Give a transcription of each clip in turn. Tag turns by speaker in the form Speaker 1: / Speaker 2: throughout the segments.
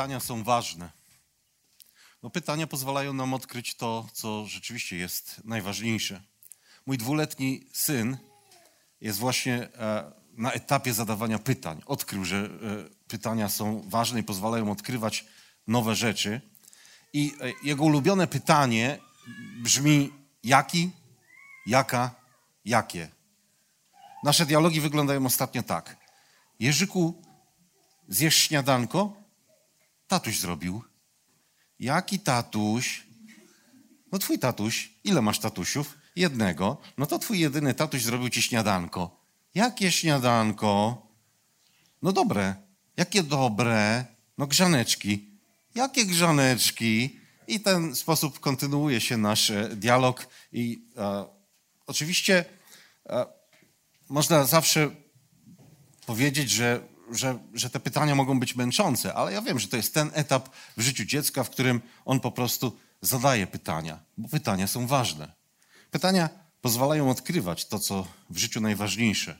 Speaker 1: Pytania są ważne. No, pytania pozwalają nam odkryć to, co rzeczywiście jest najważniejsze. Mój dwuletni syn jest właśnie e, na etapie zadawania pytań. Odkrył, że e, pytania są ważne i pozwalają odkrywać nowe rzeczy. I e, jego ulubione pytanie brzmi: jaki, jaka, jakie. Nasze dialogi wyglądają ostatnio tak. Jerzyku, zjesz śniadanko? Tatuś zrobił. Jaki tatuś? No twój tatuś. Ile masz tatusiów? Jednego. No to twój jedyny tatuś zrobił ci śniadanko. Jakie śniadanko? No dobre. Jakie dobre? No grzaneczki. Jakie grzaneczki? I ten sposób kontynuuje się nasz e, dialog. I e, oczywiście e, można zawsze powiedzieć, że że, że te pytania mogą być męczące, ale ja wiem, że to jest ten etap w życiu dziecka, w którym on po prostu zadaje pytania, bo pytania są ważne. Pytania pozwalają odkrywać to, co w życiu najważniejsze.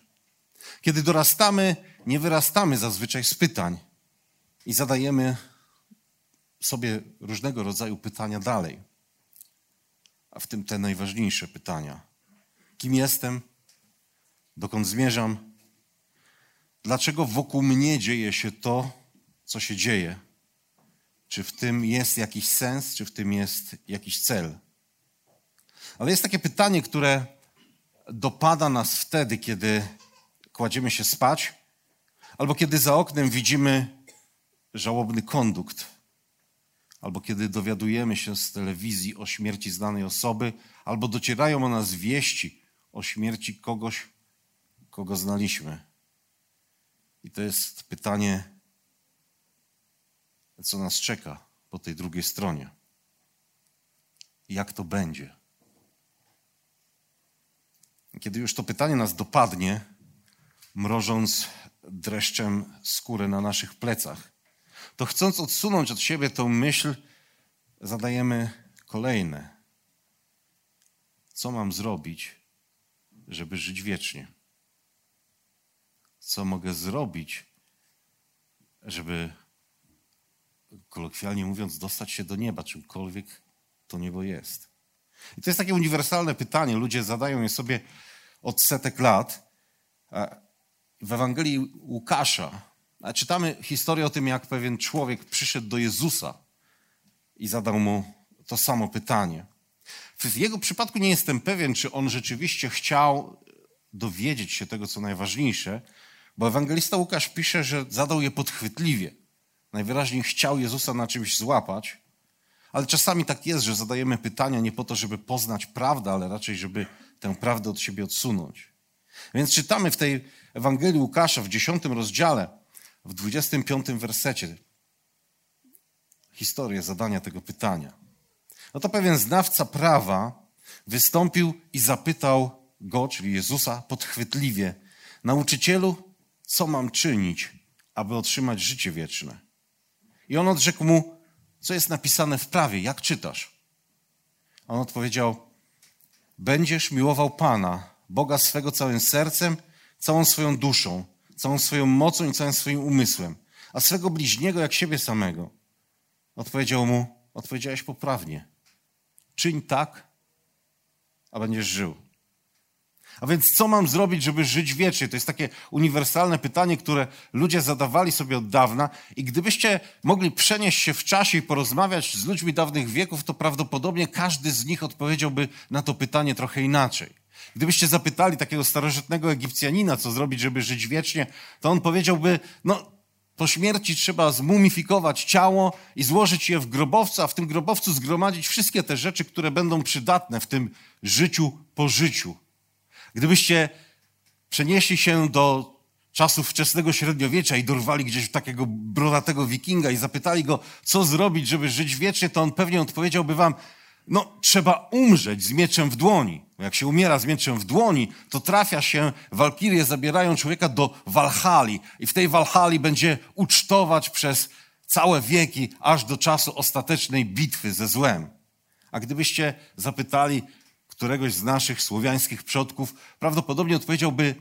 Speaker 1: Kiedy dorastamy, nie wyrastamy zazwyczaj z pytań i zadajemy sobie różnego rodzaju pytania dalej. A w tym te najważniejsze pytania. Kim jestem? Dokąd zmierzam? Dlaczego wokół mnie dzieje się to, co się dzieje. Czy w tym jest jakiś sens, czy w tym jest jakiś cel. Ale jest takie pytanie, które dopada nas wtedy, kiedy kładziemy się spać, albo kiedy za oknem widzimy żałobny kondukt, albo kiedy dowiadujemy się z telewizji o śmierci znanej osoby, albo docierają o nas wieści o śmierci kogoś, kogo znaliśmy. I to jest pytanie, co nas czeka po tej drugiej stronie. Jak to będzie? Kiedy już to pytanie nas dopadnie, mrożąc dreszczem skórę na naszych plecach, to chcąc odsunąć od siebie tą myśl, zadajemy kolejne. Co mam zrobić, żeby żyć wiecznie? Co mogę zrobić, żeby, kolokwialnie mówiąc, dostać się do nieba, czymkolwiek to niebo jest. I to jest takie uniwersalne pytanie. Ludzie zadają je sobie od setek lat. W Ewangelii Łukasza czytamy historię o tym, jak pewien człowiek przyszedł do Jezusa i zadał mu to samo pytanie. W jego przypadku nie jestem pewien, czy on rzeczywiście chciał dowiedzieć się tego, co najważniejsze, bo ewangelista Łukasz pisze, że zadał je podchwytliwie. Najwyraźniej chciał Jezusa na czymś złapać, ale czasami tak jest, że zadajemy pytania nie po to, żeby poznać prawdę, ale raczej, żeby tę prawdę od siebie odsunąć. Więc czytamy w tej Ewangelii Łukasza w 10 rozdziale, w 25 wersecie historię zadania tego pytania. No to pewien znawca prawa wystąpił i zapytał go, czyli Jezusa, podchwytliwie: Nauczycielu, co mam czynić, aby otrzymać życie wieczne? I on odrzekł mu, co jest napisane w prawie, jak czytasz? On odpowiedział, będziesz miłował Pana, Boga swego całym sercem, całą swoją duszą, całą swoją mocą i całym swoim umysłem, a swego bliźniego jak siebie samego. Odpowiedział mu, odpowiedziałeś poprawnie. Czyń tak, a będziesz żył. A więc co mam zrobić, żeby żyć wiecznie? To jest takie uniwersalne pytanie, które ludzie zadawali sobie od dawna. I gdybyście mogli przenieść się w czasie i porozmawiać z ludźmi dawnych wieków, to prawdopodobnie każdy z nich odpowiedziałby na to pytanie trochę inaczej. Gdybyście zapytali takiego starożytnego Egipcjanina, co zrobić, żeby żyć wiecznie, to on powiedziałby, no po śmierci trzeba zmumifikować ciało i złożyć je w grobowcu, a w tym grobowcu zgromadzić wszystkie te rzeczy, które będą przydatne w tym życiu po życiu. Gdybyście przenieśli się do czasów wczesnego średniowiecza i dorwali gdzieś takiego brodatego wikinga i zapytali go, co zrobić, żeby żyć wiecznie, to on pewnie odpowiedziałby wam, no trzeba umrzeć z mieczem w dłoni. Jak się umiera z mieczem w dłoni, to trafia się, walkirie zabierają człowieka do Walhali i w tej Walhali będzie ucztować przez całe wieki, aż do czasu ostatecznej bitwy ze złem. A gdybyście zapytali któregoś z naszych słowiańskich przodków, prawdopodobnie odpowiedziałby,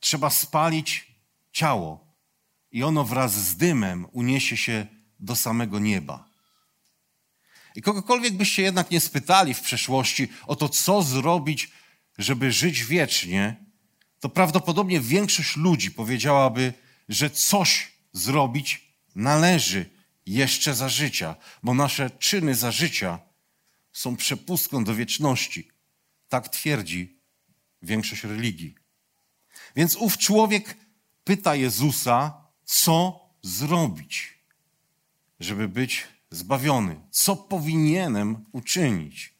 Speaker 1: trzeba spalić ciało i ono wraz z dymem uniesie się do samego nieba. I kogokolwiek byście jednak nie spytali w przeszłości o to, co zrobić, żeby żyć wiecznie, to prawdopodobnie większość ludzi powiedziałaby, że coś zrobić należy jeszcze za życia, bo nasze czyny za życia są przepustką do wieczności. Tak twierdzi większość religii. Więc ów człowiek pyta Jezusa, co zrobić, żeby być zbawiony. Co powinienem uczynić?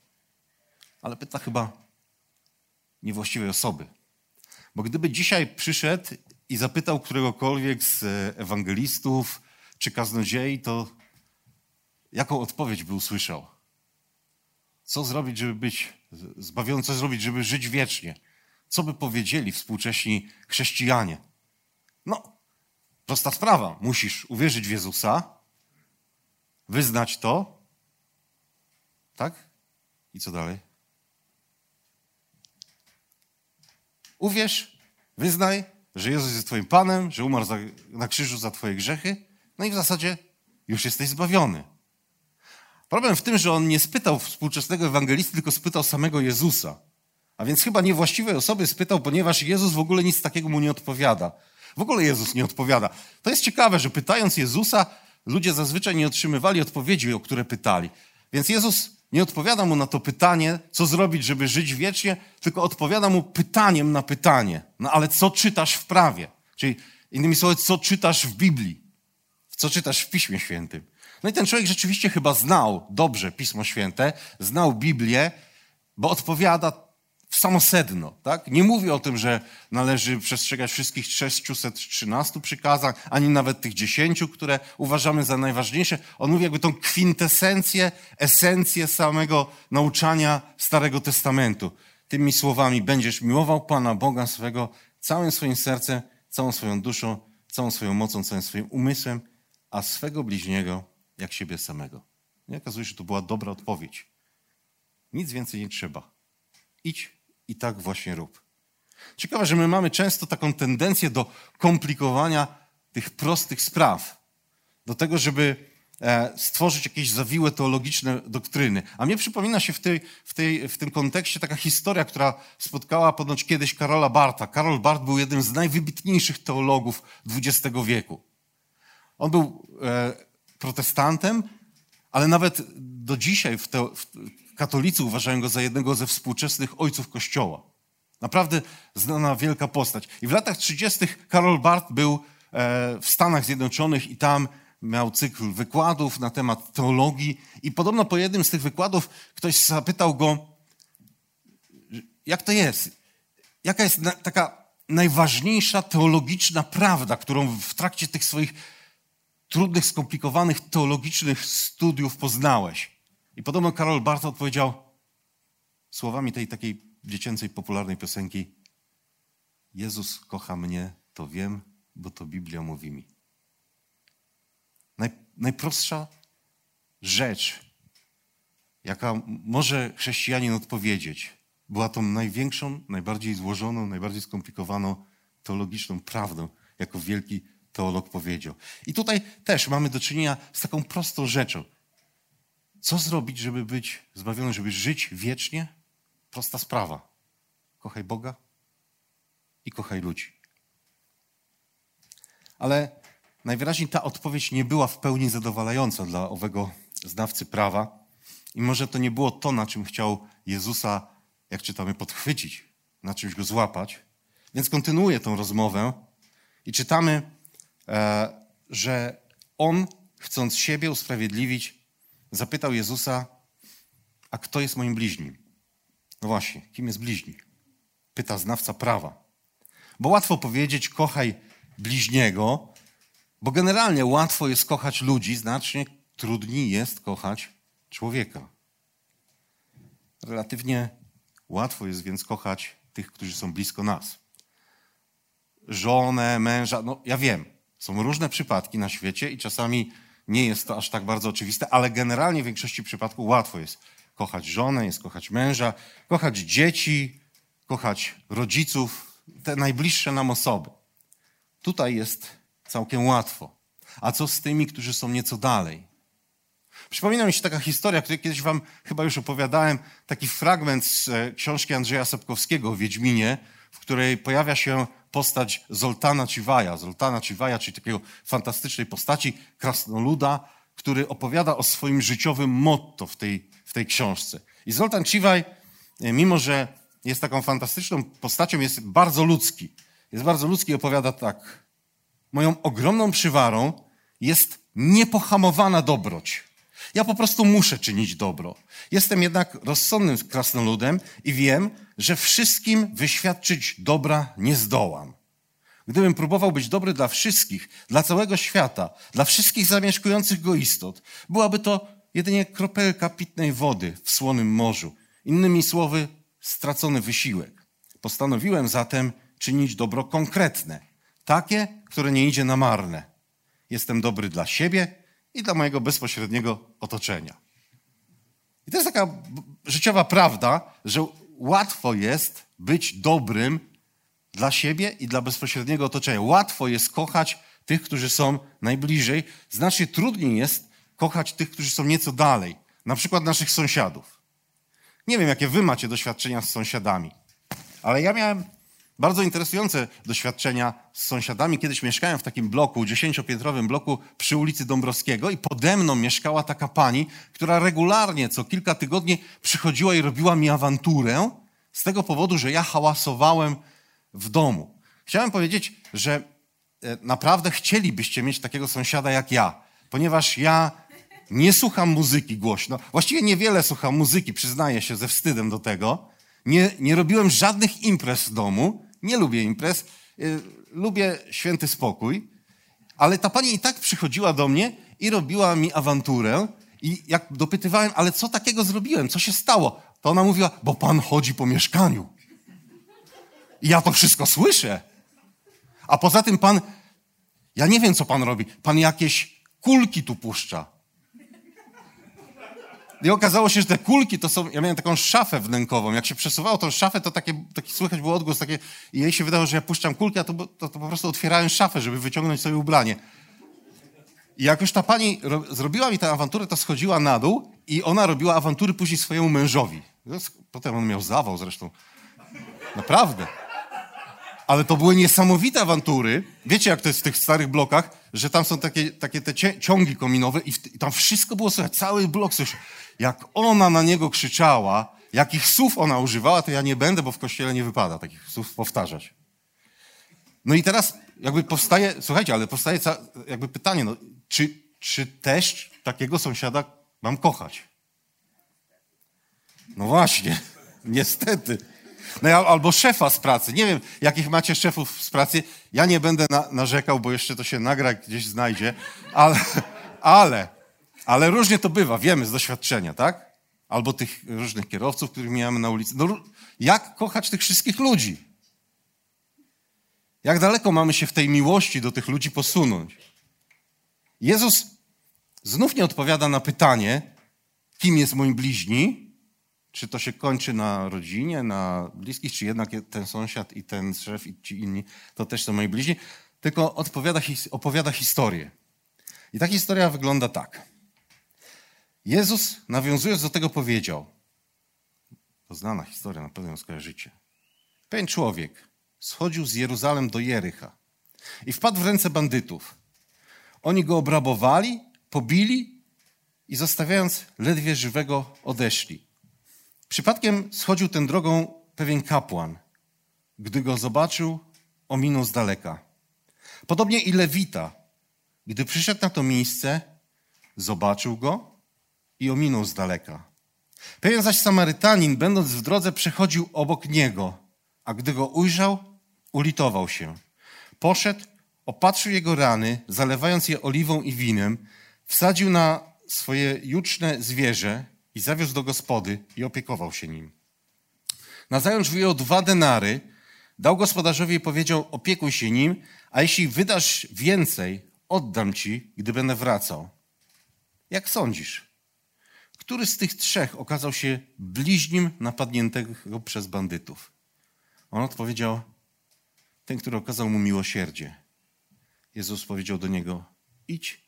Speaker 1: Ale pyta chyba niewłaściwej osoby. Bo gdyby dzisiaj przyszedł i zapytał któregokolwiek z ewangelistów czy kaznodziei, to jaką odpowiedź by usłyszał? Co zrobić, żeby być zbawiony? Co zrobić, żeby żyć wiecznie? Co by powiedzieli współcześni chrześcijanie? No, prosta sprawa. Musisz uwierzyć w Jezusa, wyznać to, tak? I co dalej? Uwierz, wyznaj, że Jezus jest Twoim Panem, że umarł za, na krzyżu za Twoje grzechy, no i w zasadzie już jesteś zbawiony. Problem w tym, że on nie spytał współczesnego ewangelisty, tylko spytał samego Jezusa. A więc chyba niewłaściwej osoby spytał, ponieważ Jezus w ogóle nic takiego mu nie odpowiada. W ogóle Jezus nie odpowiada. To jest ciekawe, że pytając Jezusa, ludzie zazwyczaj nie otrzymywali odpowiedzi, o które pytali. Więc Jezus nie odpowiada mu na to pytanie, co zrobić, żeby żyć wiecznie, tylko odpowiada mu pytaniem na pytanie. No ale co czytasz w prawie? Czyli innymi słowy, co czytasz w Biblii? Co czytasz w Piśmie Świętym? No i ten człowiek rzeczywiście chyba znał dobrze Pismo Święte, znał Biblię, bo odpowiada w samo sedno. Tak? Nie mówi o tym, że należy przestrzegać wszystkich 613 przykazań, ani nawet tych 10, które uważamy za najważniejsze. On mówi jakby tą kwintesencję, esencję samego nauczania Starego Testamentu. Tymi słowami będziesz miłował Pana Boga swego całym swoim sercem, całą swoją duszą, całą swoją mocą, całym swoim umysłem, a swego bliźniego jak siebie samego. I okazuje się, że to była dobra odpowiedź. Nic więcej nie trzeba. Idź i tak właśnie rób. Ciekawe, że my mamy często taką tendencję do komplikowania tych prostych spraw, do tego, żeby e, stworzyć jakieś zawiłe teologiczne doktryny. A mnie przypomina się w, tej, w, tej, w tym kontekście taka historia, która spotkała ponoć kiedyś Karola Barta. Karol Bart był jednym z najwybitniejszych teologów XX wieku. On był e, protestantem, ale nawet do dzisiaj w, te, w katolicy uważają go za jednego ze współczesnych ojców Kościoła. Naprawdę znana wielka postać. I w latach 30. Karol Barth był e, w Stanach Zjednoczonych i tam miał cykl wykładów na temat teologii. I podobno po jednym z tych wykładów ktoś zapytał go, jak to jest? Jaka jest taka najważniejsza teologiczna prawda, którą w trakcie tych swoich trudnych, skomplikowanych teologicznych studiów poznałeś? I podobno Karol Barth odpowiedział słowami tej takiej dziecięcej, popularnej piosenki Jezus kocha mnie, to wiem, bo to Biblia mówi mi. Naj, najprostsza rzecz, jaka może chrześcijanin odpowiedzieć, była tą największą, najbardziej złożoną, najbardziej skomplikowaną teologiczną prawdą, jako wielki teolog powiedział. I tutaj też mamy do czynienia z taką prostą rzeczą. Co zrobić, żeby być zbawiony, żeby żyć wiecznie? Prosta sprawa. Kochaj Boga i kochaj ludzi. Ale najwyraźniej ta odpowiedź nie była w pełni zadowalająca dla owego znawcy prawa. I może to nie było to, na czym chciał Jezusa, jak czytamy, podchwycić, na czymś go złapać. Więc kontynuuję tą rozmowę i czytamy, że on, chcąc siebie usprawiedliwić, zapytał Jezusa, a kto jest moim bliźnim? No właśnie, kim jest bliźni? Pyta znawca prawa. Bo łatwo powiedzieć, kochaj bliźniego, bo generalnie łatwo jest kochać ludzi, znacznie trudniej jest kochać człowieka. Relatywnie łatwo jest więc kochać tych, którzy są blisko nas. Żonę, męża, no ja wiem, są różne przypadki na świecie i czasami nie jest to aż tak bardzo oczywiste, ale generalnie w większości przypadków łatwo jest kochać żonę, jest kochać męża, kochać dzieci, kochać rodziców, te najbliższe nam osoby. Tutaj jest całkiem łatwo. A co z tymi, którzy są nieco dalej? Przypomina mi się taka historia, której kiedyś wam chyba już opowiadałem, taki fragment z e, książki Andrzeja Sapkowskiego o Wiedźminie, w której pojawia się postać Zoltana Ciwaja. Zoltana Ciwaja, czyli takiego fantastycznej postaci, krasnoluda, który opowiada o swoim życiowym motto w tej, w tej książce. I Zoltan Ciwaj, e, mimo że jest taką fantastyczną postacią, jest bardzo ludzki. Jest bardzo ludzki i opowiada tak. Moją ogromną przywarą jest niepohamowana dobroć. Ja po prostu muszę czynić dobro. Jestem jednak rozsądnym krasnoludem i wiem, że wszystkim wyświadczyć dobra nie zdołam. Gdybym próbował być dobry dla wszystkich, dla całego świata, dla wszystkich zamieszkujących go istot, byłaby to jedynie kropelka pitnej wody w słonym morzu. Innymi słowy, stracony wysiłek. Postanowiłem zatem czynić dobro konkretne, takie, które nie idzie na marne. Jestem dobry dla siebie i dla mojego bezpośredniego otoczenia. I to jest taka życiowa prawda, że łatwo jest być dobrym dla siebie i dla bezpośredniego otoczenia. Łatwo jest kochać tych, którzy są najbliżej. Znacznie trudniej jest kochać tych, którzy są nieco dalej. Na przykład naszych sąsiadów. Nie wiem, jakie wy macie doświadczenia z sąsiadami, ale ja miałem bardzo interesujące doświadczenia z sąsiadami. Kiedyś mieszkałem w takim bloku, dziesięciopiętrowym bloku przy ulicy Dąbrowskiego i pode mną mieszkała taka pani, która regularnie co kilka tygodni przychodziła i robiła mi awanturę z tego powodu, że ja hałasowałem w domu. Chciałem powiedzieć, że e, naprawdę chcielibyście mieć takiego sąsiada jak ja, ponieważ ja nie słucham muzyki głośno. Właściwie niewiele słucham muzyki, przyznaję się ze wstydem do tego. Nie, nie robiłem żadnych imprez w domu, nie lubię imprez, y, lubię święty spokój, ale ta pani i tak przychodziła do mnie i robiła mi awanturę. I jak dopytywałem, ale co takiego zrobiłem, co się stało, to ona mówiła, bo pan chodzi po mieszkaniu. I ja to wszystko słyszę. A poza tym pan, ja nie wiem, co pan robi. Pan jakieś kulki tu puszcza. I okazało się, że te kulki to są. Ja miałem taką szafę wnękową. Jak się przesuwało tą szafę, to takie, taki słychać był odgłos takie. I jej się wydało, że ja puszczam kulki, a to, to, to po prostu otwierałem szafę, żeby wyciągnąć sobie ubranie. I jak już ta pani ro, zrobiła mi tę awanturę, to schodziła na dół i ona robiła awantury później swojemu mężowi. Potem on miał zawał zresztą. Naprawdę. Ale to były niesamowite awantury. Wiecie, jak to jest w tych starych blokach, że tam są takie, takie te ciągi kominowe i, w, i tam wszystko było słychać, cały blok słyszał. Jak ona na niego krzyczała, jakich słów ona używała, to ja nie będę, bo w kościele nie wypada takich słów powtarzać. No i teraz jakby powstaje, słuchajcie, ale powstaje jakby pytanie, no, czy, czy też takiego sąsiada mam kochać? No właśnie, niestety. No ja, albo szefa z pracy. Nie wiem, jakich macie szefów z pracy. Ja nie będę na, narzekał, bo jeszcze to się nagra, gdzieś znajdzie. Ale, ale, ale różnie to bywa, wiemy z doświadczenia, tak? Albo tych różnych kierowców, których mijamy na ulicy. No, jak kochać tych wszystkich ludzi? Jak daleko mamy się w tej miłości do tych ludzi posunąć? Jezus znów nie odpowiada na pytanie, kim jest mój bliźni, czy to się kończy na rodzinie, na bliskich, czy jednak ten sąsiad i ten szef i ci inni to też są moi bliźni, tylko odpowiada, opowiada historię. I ta historia wygląda tak. Jezus, nawiązując do tego, powiedział, to znana historia, na pewno ją skojarzycie. Pewien człowiek schodził z Jeruzalem do Jericha i wpadł w ręce bandytów. Oni go obrabowali, pobili i zostawiając ledwie żywego odeszli. Przypadkiem schodził tę drogą pewien kapłan. Gdy go zobaczył, ominął z daleka. Podobnie i Lewita. Gdy przyszedł na to miejsce, zobaczył go i ominął z daleka. Pewien zaś Samarytanin, będąc w drodze, przechodził obok niego, a gdy go ujrzał, ulitował się. Poszedł, opatrzył jego rany, zalewając je oliwą i winem, wsadził na swoje juczne zwierzę i zawiózł do gospody i opiekował się nim. Nazajutrz wyjął dwa denary, dał gospodarzowi i powiedział, opiekuj się nim, a jeśli wydasz więcej, oddam ci, gdy będę wracał. Jak sądzisz? Który z tych trzech okazał się bliźnim napadniętego przez bandytów? On odpowiedział, ten, który okazał mu miłosierdzie. Jezus powiedział do niego, idź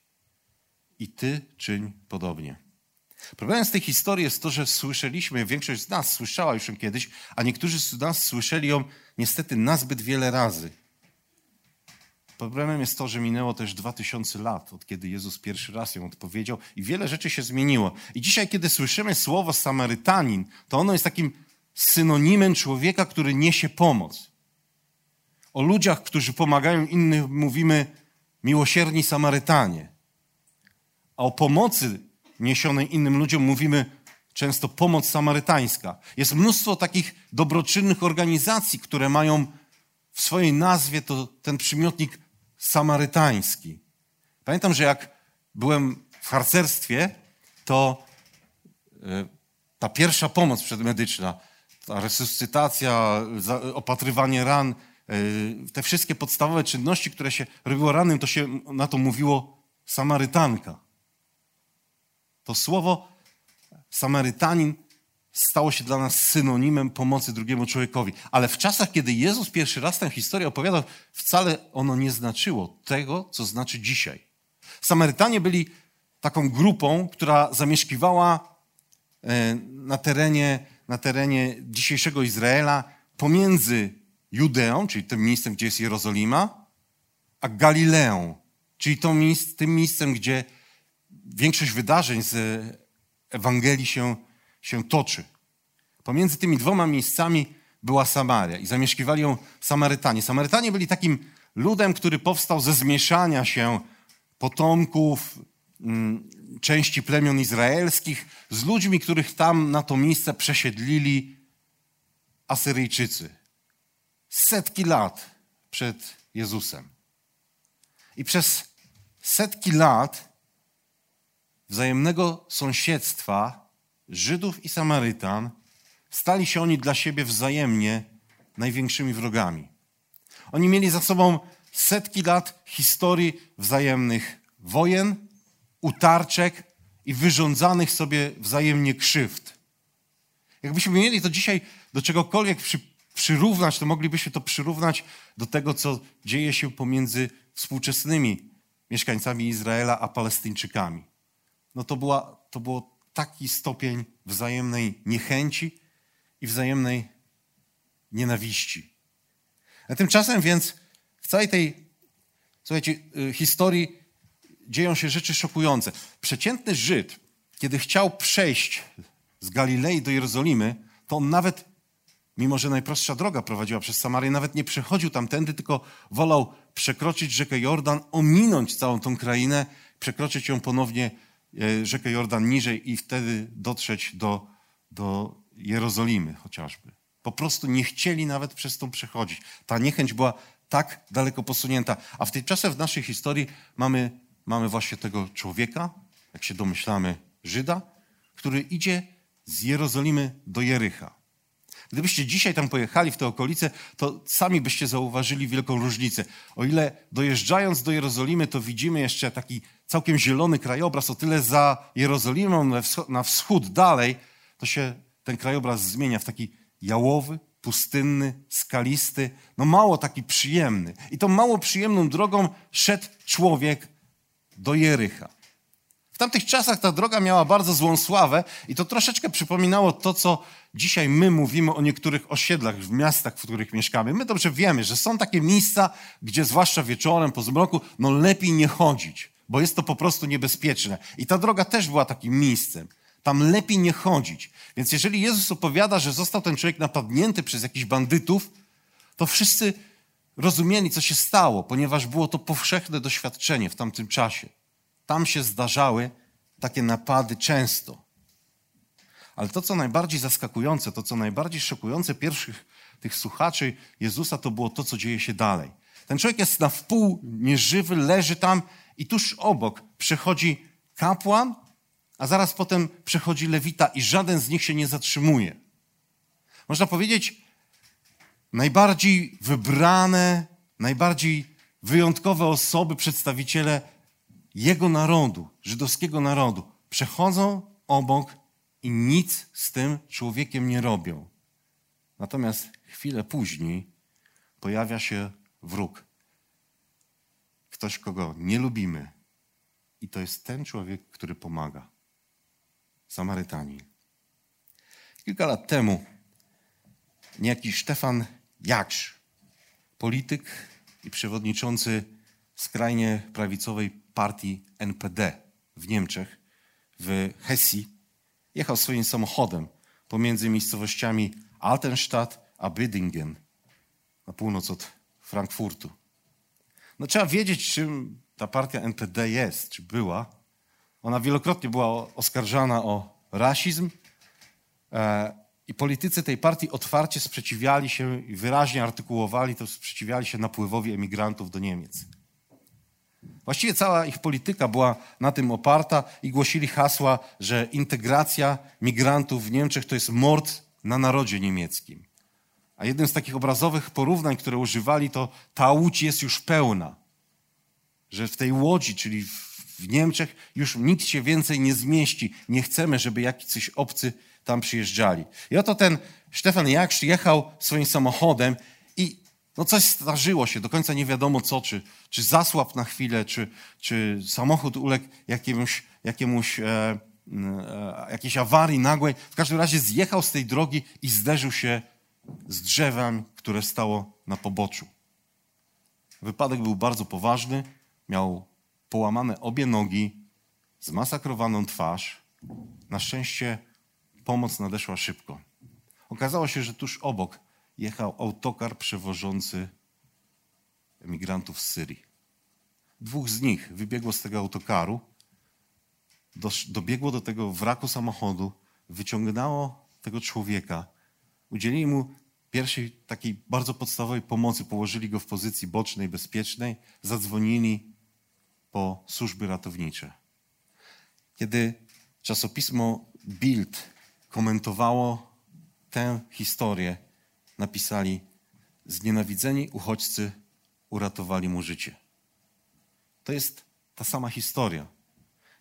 Speaker 1: i ty czyń podobnie. Problemem z tej historii jest to, że słyszeliśmy, większość z nas słyszała już ją kiedyś, a niektórzy z nas słyszeli ją niestety nazbyt wiele razy. Problemem jest to, że minęło też dwa tysiące lat, od kiedy Jezus pierwszy raz ją odpowiedział i wiele rzeczy się zmieniło. I dzisiaj, kiedy słyszymy słowo Samarytanin, to ono jest takim synonimem człowieka, który niesie pomoc. O ludziach, którzy pomagają innym, mówimy miłosierni Samarytanie. A o pomocy niesionej innym ludziom mówimy często pomoc samarytańska. Jest mnóstwo takich dobroczynnych organizacji, które mają w swojej nazwie to, ten przymiotnik samarytański. Pamiętam, że jak byłem w harcerstwie, to e, ta pierwsza pomoc przedmedyczna, ta resuscytacja, opatrywanie ran, e, te wszystkie podstawowe czynności, które się robiło rannym, to się na to mówiło Samarytanka. To słowo Samarytanin stało się dla nas synonimem pomocy drugiemu człowiekowi. Ale w czasach, kiedy Jezus pierwszy raz tę historię opowiadał, wcale ono nie znaczyło tego, co znaczy dzisiaj. Samarytanie byli taką grupą, która zamieszkiwała e, na terenie, na terenie dzisiejszego Izraela pomiędzy Judeą, czyli tym miejscem, gdzie jest Jerozolima, a Galileą, czyli tym miejscem, gdzie większość wydarzeń z Ewangelii się, się toczy. Pomiędzy tymi dwoma miejscami była Samaria i zamieszkiwali ją Samarytanie. Samarytanie byli takim ludem, który powstał ze zmieszania się potomków mm, części plemion izraelskich z ludźmi, których tam na to miejsce przesiedlili Asyryjczycy. Setki lat przed Jezusem. I przez setki lat wzajemnego sąsiedztwa Żydów i Samarytan stali się oni dla siebie wzajemnie największymi wrogami. Oni mieli za sobą setki lat historii wzajemnych wojen, utarczek i wyrządzanych sobie wzajemnie krzywd. Jakbyśmy mieli to dzisiaj do czegokolwiek przy, przyrównać, to moglibyśmy to przyrównać do tego, co dzieje się pomiędzy współczesnymi mieszkańcami Izraela a Palestyńczykami no to, była, to było taki stopień wzajemnej niechęci i wzajemnej nienawiści. A tymczasem więc w całej tej, słuchajcie, y, historii dzieją się rzeczy szokujące. Przeciętny Żyd, kiedy chciał przejść z Galilei do Jerozolimy, to on nawet, mimo że najprostsza droga prowadziła przez Samarię, nawet nie przechodził tamtędy, tylko wolał przekroczyć rzekę Jordan, ominąć całą tą krainę, przekroczyć ją ponownie rzekę Jordan niżej i wtedy dotrzeć do, do Jerozolimy chociażby. Po prostu nie chcieli nawet przez to przechodzić. Ta niechęć była tak daleko posunięta. A w tej czasie w naszej historii mamy, mamy właśnie tego człowieka, jak się domyślamy, Żyda, który idzie z Jerozolimy do Jericha. Gdybyście dzisiaj tam pojechali w te okolice, to sami byście zauważyli wielką różnicę. O ile dojeżdżając do Jerozolimy, to widzimy jeszcze taki całkiem zielony krajobraz, o tyle za Jerozolimą na wschód dalej, to się ten krajobraz zmienia w taki jałowy, pustynny, skalisty, no mało taki przyjemny. I tą mało przyjemną drogą szedł człowiek do Jericha. W tamtych czasach ta droga miała bardzo złą sławę i to troszeczkę przypominało to, co dzisiaj my mówimy o niektórych osiedlach w miastach, w których mieszkamy. My dobrze wiemy, że są takie miejsca, gdzie zwłaszcza wieczorem, po zmroku, no lepiej nie chodzić, bo jest to po prostu niebezpieczne. I ta droga też była takim miejscem. Tam lepiej nie chodzić. Więc jeżeli Jezus opowiada, że został ten człowiek napadnięty przez jakichś bandytów, to wszyscy rozumieli, co się stało, ponieważ było to powszechne doświadczenie w tamtym czasie. Tam się zdarzały takie napady często. Ale to, co najbardziej zaskakujące, to, co najbardziej szokujące pierwszych tych słuchaczy Jezusa to było to, co dzieje się dalej. Ten człowiek jest na wpół nieżywy, leży tam i tuż obok przechodzi kapłan, a zaraz potem przechodzi lewita i żaden z nich się nie zatrzymuje. Można powiedzieć, najbardziej wybrane, najbardziej wyjątkowe osoby, przedstawiciele jego narodu, żydowskiego narodu, przechodzą obok i nic z tym człowiekiem nie robią. Natomiast chwilę później pojawia się wróg. Ktoś, kogo nie lubimy. I to jest ten człowiek, który pomaga. Samarytanin. Kilka lat temu niejaki Stefan Jaksz, polityk i przewodniczący skrajnie prawicowej partii NPD w Niemczech, w Hesji, jechał swoim samochodem pomiędzy miejscowościami Altenstadt a Bödingen, na północ od Frankfurtu. No trzeba wiedzieć, czym ta partia NPD jest, czy była. Ona wielokrotnie była oskarżana o rasizm e, i politycy tej partii otwarcie sprzeciwiali się i wyraźnie artykułowali to, sprzeciwiali się napływowi emigrantów do Niemiec. Właściwie cała ich polityka była na tym oparta i głosili hasła, że integracja migrantów w Niemczech to jest mord na narodzie niemieckim. A jednym z takich obrazowych porównań, które używali, to ta łódź jest już pełna. Że w tej łodzi, czyli w Niemczech, już nikt się więcej nie zmieści. Nie chcemy, żeby jakiś obcy tam przyjeżdżali. I oto ten Stefan Jaksz jechał swoim samochodem i no coś zdarzyło się, do końca nie wiadomo co, czy, czy zasłab na chwilę, czy, czy samochód uległ jakiemuś, jakiemuś, e, e, jakiejś awarii nagłej. W każdym razie zjechał z tej drogi i zderzył się z drzewem, które stało na poboczu. Wypadek był bardzo poważny, miał połamane obie nogi, zmasakrowaną twarz. Na szczęście pomoc nadeszła szybko. Okazało się, że tuż obok jechał autokar przewożący emigrantów z Syrii. Dwóch z nich wybiegło z tego autokaru, dobiegło do tego wraku samochodu, wyciągnęło tego człowieka, udzielili mu pierwszej takiej bardzo podstawowej pomocy, położyli go w pozycji bocznej, bezpiecznej, zadzwonili po służby ratownicze. Kiedy czasopismo Bild komentowało tę historię, napisali: Znienawidzeni uchodźcy uratowali mu życie. To jest ta sama historia.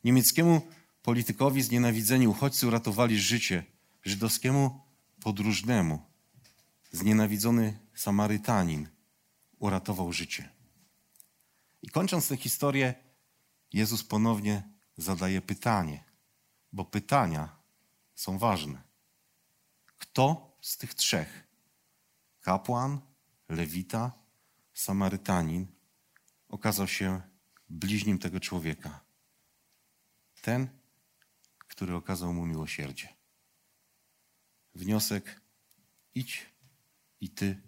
Speaker 1: Niemieckiemu politykowi znienawidzeni uchodźcy uratowali życie, żydowskiemu podróżnemu znienawidzony Samarytanin uratował życie. I kończąc tę historię, Jezus ponownie zadaje pytanie, bo pytania są ważne. Kto z tych trzech kapłan, lewita, Samarytanin okazał się bliźnim tego człowieka. Ten, który okazał mu miłosierdzie. Wniosek: idź i ty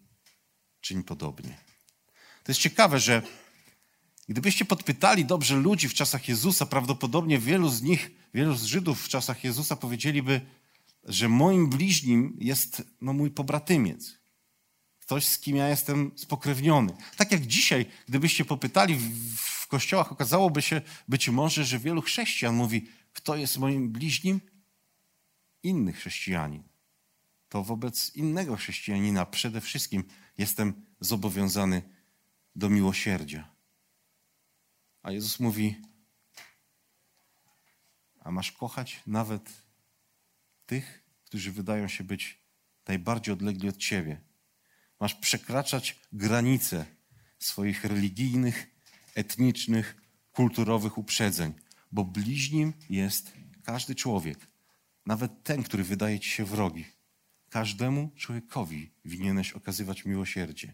Speaker 1: czyń podobnie. To jest ciekawe, że gdybyście podpytali dobrze ludzi w czasach Jezusa, prawdopodobnie wielu z nich, wielu z Żydów w czasach Jezusa powiedzieliby, że moim bliźnim jest no, mój pobratymiec. Ktoś, z kim ja jestem spokrewniony. Tak jak dzisiaj, gdybyście popytali w, w kościołach, okazałoby się być może, że wielu chrześcijan mówi, kto jest moim bliźnim? Inny chrześcijanin. To wobec innego chrześcijanina przede wszystkim jestem zobowiązany do miłosierdzia. A Jezus mówi, a masz kochać nawet tych, którzy wydają się być najbardziej odlegli od Ciebie. Masz przekraczać granice swoich religijnych, etnicznych, kulturowych uprzedzeń, bo bliźnim jest każdy człowiek, nawet ten, który wydaje ci się wrogi. Każdemu człowiekowi winieneś okazywać miłosierdzie.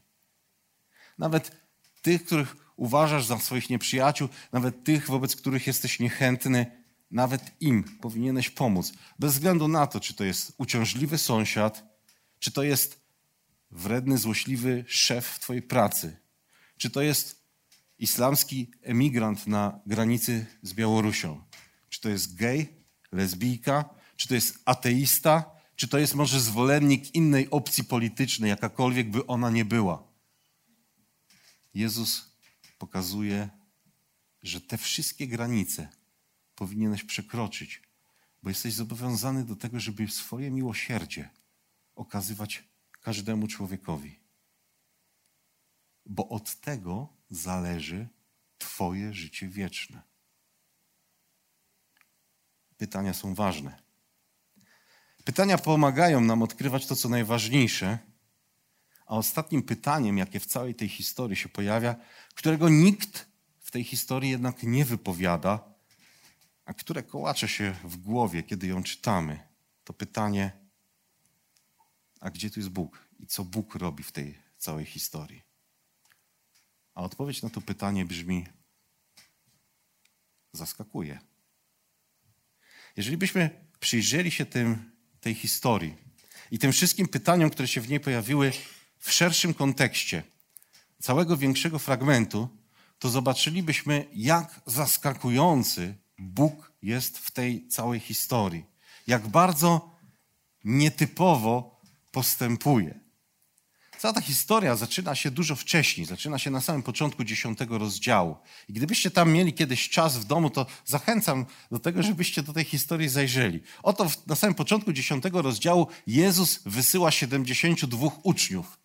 Speaker 1: Nawet tych, których uważasz za swoich nieprzyjaciół, nawet tych, wobec których jesteś niechętny, nawet im powinieneś pomóc. Bez względu na to, czy to jest uciążliwy sąsiad, czy to jest wredny, złośliwy szef w twojej pracy, czy to jest islamski emigrant na granicy z Białorusią, czy to jest gej, lesbijka, czy to jest ateista, Czy to jest może zwolennik innej opcji politycznej, jakakolwiek by ona nie była? Jezus pokazuje, że te wszystkie granice powinieneś przekroczyć, bo jesteś zobowiązany do tego, żeby swoje miłosierdzie okazywać każdemu człowiekowi. Bo od tego zależy Twoje życie wieczne. Pytania są ważne. Pytania pomagają nam odkrywać to, co najważniejsze, a ostatnim pytaniem, jakie w całej tej historii się pojawia, którego nikt w tej historii jednak nie wypowiada, a które kołacze się w głowie, kiedy ją czytamy, to pytanie, a gdzie tu jest Bóg i co Bóg robi w tej całej historii? A odpowiedź na to pytanie brzmi: zaskakuje. Jeżeli byśmy przyjrzeli się tym, tej historii i tym wszystkim pytaniom, które się w niej pojawiły w szerszym kontekście całego większego fragmentu, to zobaczylibyśmy, jak zaskakujący Bóg jest w tej całej historii. Jak bardzo nietypowo postępuje. Cała ta historia zaczyna się dużo wcześniej, zaczyna się na samym początku dziesiątego rozdziału. I gdybyście tam mieli kiedyś czas w domu, to zachęcam do tego, żebyście do tej historii zajrzeli. Oto na samym początku dziesiątego rozdziału Jezus wysyła 72 uczniów.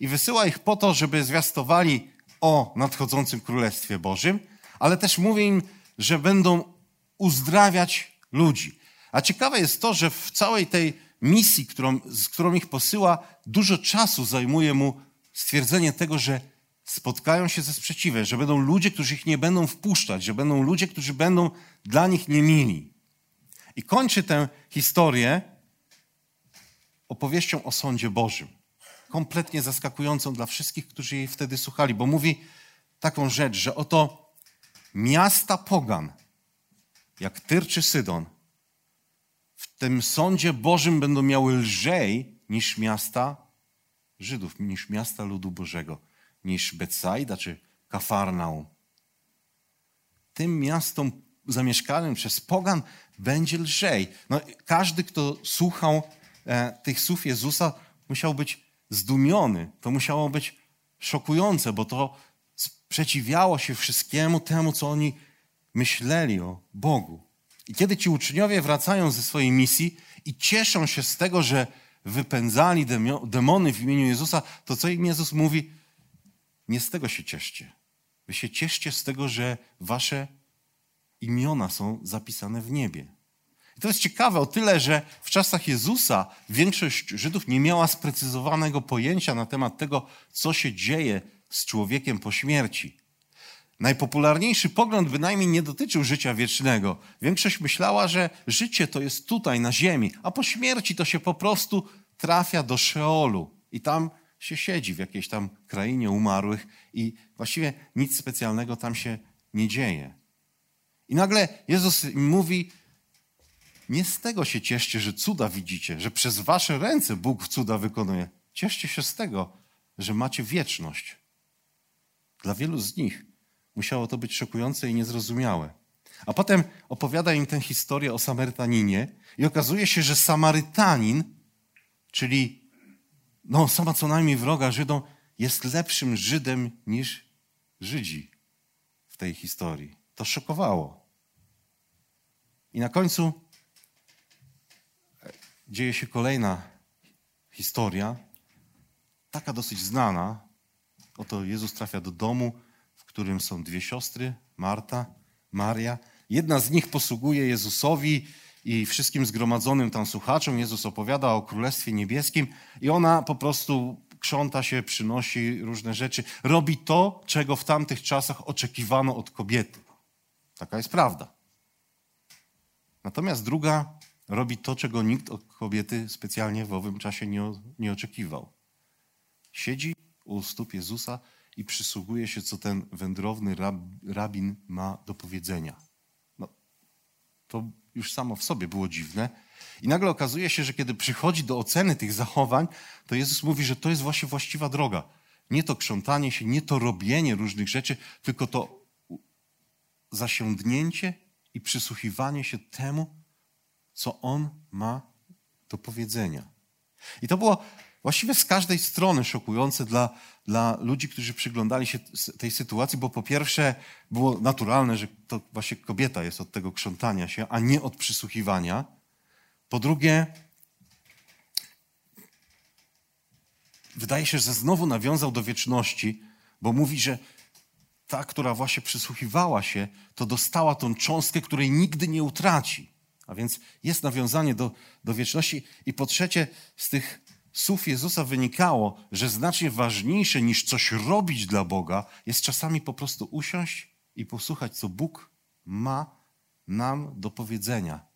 Speaker 1: I wysyła ich po to, żeby zwiastowali o nadchodzącym Królestwie Bożym, ale też mówi im, że będą uzdrawiać ludzi. A ciekawe jest to, że w całej tej misji, którą, z którą ich posyła, dużo czasu zajmuje mu stwierdzenie tego, że spotkają się ze sprzeciwem, że będą ludzie, którzy ich nie będą wpuszczać, że będą ludzie, którzy będą dla nich niemili. I kończy tę historię opowieścią o sądzie Bożym. Kompletnie zaskakującą dla wszystkich, którzy jej wtedy słuchali, bo mówi taką rzecz, że oto miasta pogan, jak Tyr czy Sydon, w tym sądzie Bożym będą miały lżej niż miasta Żydów, niż miasta ludu Bożego, niż Betsaida czy Kafarnaum. Tym miastom zamieszkanym przez pogan będzie lżej. No, każdy, kto słuchał e, tych słów Jezusa, musiał być zdumiony. To musiało być szokujące, bo to sprzeciwiało się wszystkiemu temu, co oni myśleli o Bogu. I kiedy ci uczniowie wracają ze swojej misji i cieszą się z tego, że wypędzali demony w imieniu Jezusa, to co im Jezus mówi? Nie z tego się cieszcie. Wy się cieszcie z tego, że wasze imiona są zapisane w niebie. I to jest ciekawe o tyle, że w czasach Jezusa większość Żydów nie miała sprecyzowanego pojęcia na temat tego, co się dzieje z człowiekiem po śmierci. Najpopularniejszy pogląd bynajmniej nie dotyczył życia wiecznego. Większość myślała, że życie to jest tutaj, na ziemi, a po śmierci to się po prostu trafia do Szeolu i tam się siedzi w jakiejś tam krainie umarłych i właściwie nic specjalnego tam się nie dzieje. I nagle Jezus mówi, nie z tego się cieszcie, że cuda widzicie, że przez wasze ręce Bóg cuda wykonuje. Cieszcie się z tego, że macie wieczność. Dla wielu z nich Musiało to być szokujące i niezrozumiałe. A potem opowiada im tę historię o Samarytaninie i okazuje się, że Samarytanin, czyli no, sama co najmniej wroga Żydom, jest lepszym Żydem niż Żydzi w tej historii. To szokowało. I na końcu dzieje się kolejna historia, taka dosyć znana. Oto Jezus trafia do domu, którym są dwie siostry, Marta, Maria. Jedna z nich posługuje Jezusowi i wszystkim zgromadzonym tam słuchaczom. Jezus opowiada o Królestwie Niebieskim i ona po prostu krząta się, przynosi różne rzeczy. Robi to, czego w tamtych czasach oczekiwano od kobiety. Taka jest prawda. Natomiast druga robi to, czego nikt od kobiety specjalnie w owym czasie nie, nie oczekiwał. Siedzi u stóp Jezusa i przysługuje się, co ten wędrowny rab, rabin ma do powiedzenia. No, to już samo w sobie było dziwne. I nagle okazuje się, że kiedy przychodzi do oceny tych zachowań, to Jezus mówi, że to jest właśnie właściwa droga. Nie to krzątanie się, nie to robienie różnych rzeczy, tylko to zasiądnięcie i przysłuchiwanie się temu, co On ma do powiedzenia. I to było właściwie z każdej strony szokujące dla, dla ludzi, którzy przyglądali się tej sytuacji, bo po pierwsze było naturalne, że to właśnie kobieta jest od tego krzątania się, a nie od przysłuchiwania. Po drugie, wydaje się, że znowu nawiązał do wieczności, bo mówi, że ta, która właśnie przysłuchiwała się, to dostała tą cząstkę, której nigdy nie utraci. A więc jest nawiązanie do, do wieczności. I po trzecie, z tych słów Jezusa wynikało, że znacznie ważniejsze niż coś robić dla Boga, jest czasami po prostu usiąść i posłuchać, co Bóg ma nam do powiedzenia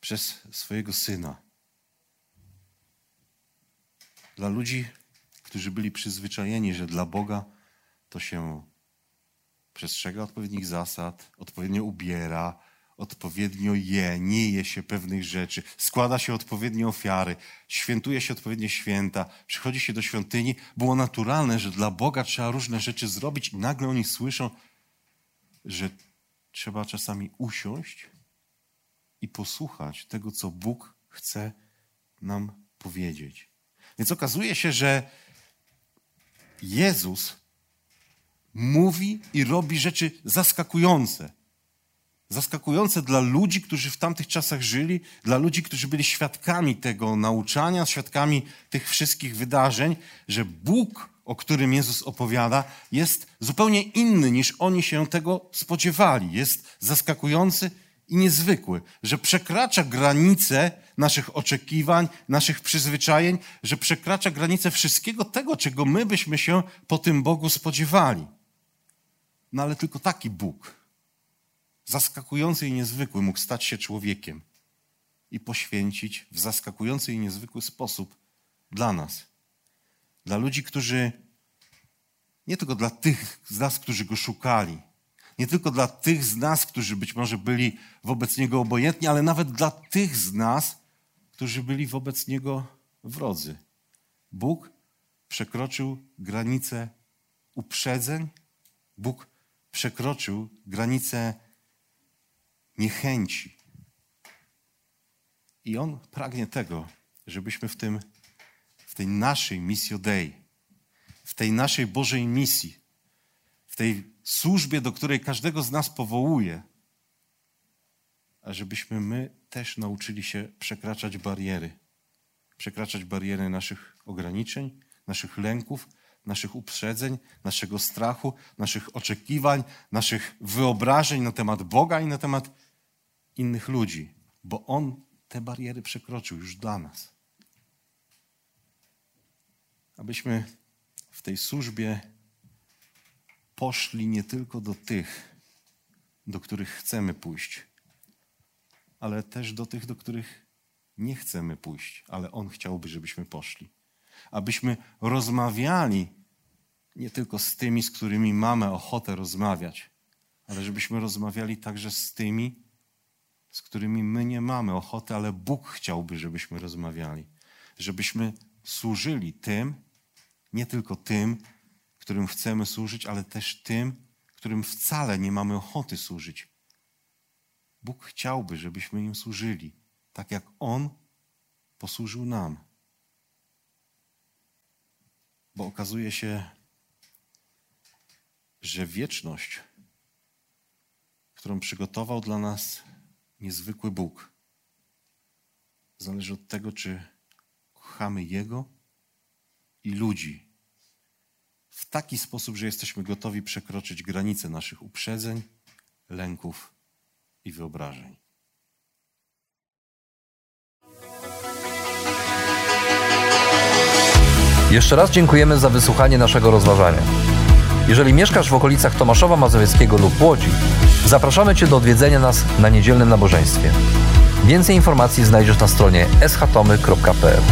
Speaker 1: przez swojego Syna. Dla ludzi, którzy byli przyzwyczajeni, że dla Boga to się przestrzega odpowiednich zasad, odpowiednio ubiera, odpowiednio je, nie je się pewnych rzeczy, składa się odpowiednie ofiary, świętuje się odpowiednie święta, przychodzi się do świątyni. Było naturalne, że dla Boga trzeba różne rzeczy zrobić i nagle oni słyszą, że trzeba czasami usiąść i posłuchać tego, co Bóg chce nam powiedzieć. Więc okazuje się, że Jezus mówi i robi rzeczy zaskakujące. Zaskakujące dla ludzi, którzy w tamtych czasach żyli, dla ludzi, którzy byli świadkami tego nauczania, świadkami tych wszystkich wydarzeń, że Bóg, o którym Jezus opowiada, jest zupełnie inny niż oni się tego spodziewali. Jest zaskakujący i niezwykły, że przekracza granice naszych oczekiwań, naszych przyzwyczajeń, że przekracza granice wszystkiego tego, czego my byśmy się po tym Bogu spodziewali. No ale tylko taki Bóg, zaskakujący i niezwykły, mógł stać się człowiekiem i poświęcić w zaskakujący i niezwykły sposób dla nas. Dla ludzi, którzy, nie tylko dla tych z nas, którzy go szukali, nie tylko dla tych z nas, którzy być może byli wobec niego obojętni, ale nawet dla tych z nas, którzy byli wobec niego wrodzy. Bóg przekroczył granice uprzedzeń, Bóg przekroczył granicę niechęci. I On pragnie tego, żebyśmy w, tym, w tej naszej misjo Dei, w tej naszej Bożej misji, w tej służbie, do której każdego z nas powołuje, a żebyśmy my też nauczyli się przekraczać bariery. Przekraczać bariery naszych ograniczeń, naszych lęków, naszych uprzedzeń, naszego strachu, naszych oczekiwań, naszych wyobrażeń na temat Boga i na temat innych ludzi, bo On te bariery przekroczył już dla nas. Abyśmy w tej służbie poszli nie tylko do tych, do których chcemy pójść, ale też do tych, do których nie chcemy pójść, ale On chciałby, żebyśmy poszli abyśmy rozmawiali nie tylko z tymi, z którymi mamy ochotę rozmawiać, ale żebyśmy rozmawiali także z tymi, z którymi my nie mamy ochoty, ale Bóg chciałby, żebyśmy rozmawiali. Żebyśmy służyli tym, nie tylko tym, którym chcemy służyć, ale też tym, którym wcale nie mamy ochoty służyć. Bóg chciałby, żebyśmy im służyli, tak jak On posłużył nam. Bo okazuje się, że wieczność, którą przygotował dla nas niezwykły Bóg, zależy od tego, czy kochamy Jego i ludzi w taki sposób, że jesteśmy gotowi przekroczyć granice naszych uprzedzeń, lęków i wyobrażeń.
Speaker 2: Jeszcze raz dziękujemy za wysłuchanie naszego rozważania. Jeżeli mieszkasz w okolicach Tomaszowa Mazowieckiego lub Łodzi, zapraszamy Cię do odwiedzenia nas na niedzielnym nabożeństwie. Więcej informacji znajdziesz na stronie schatomy.pl.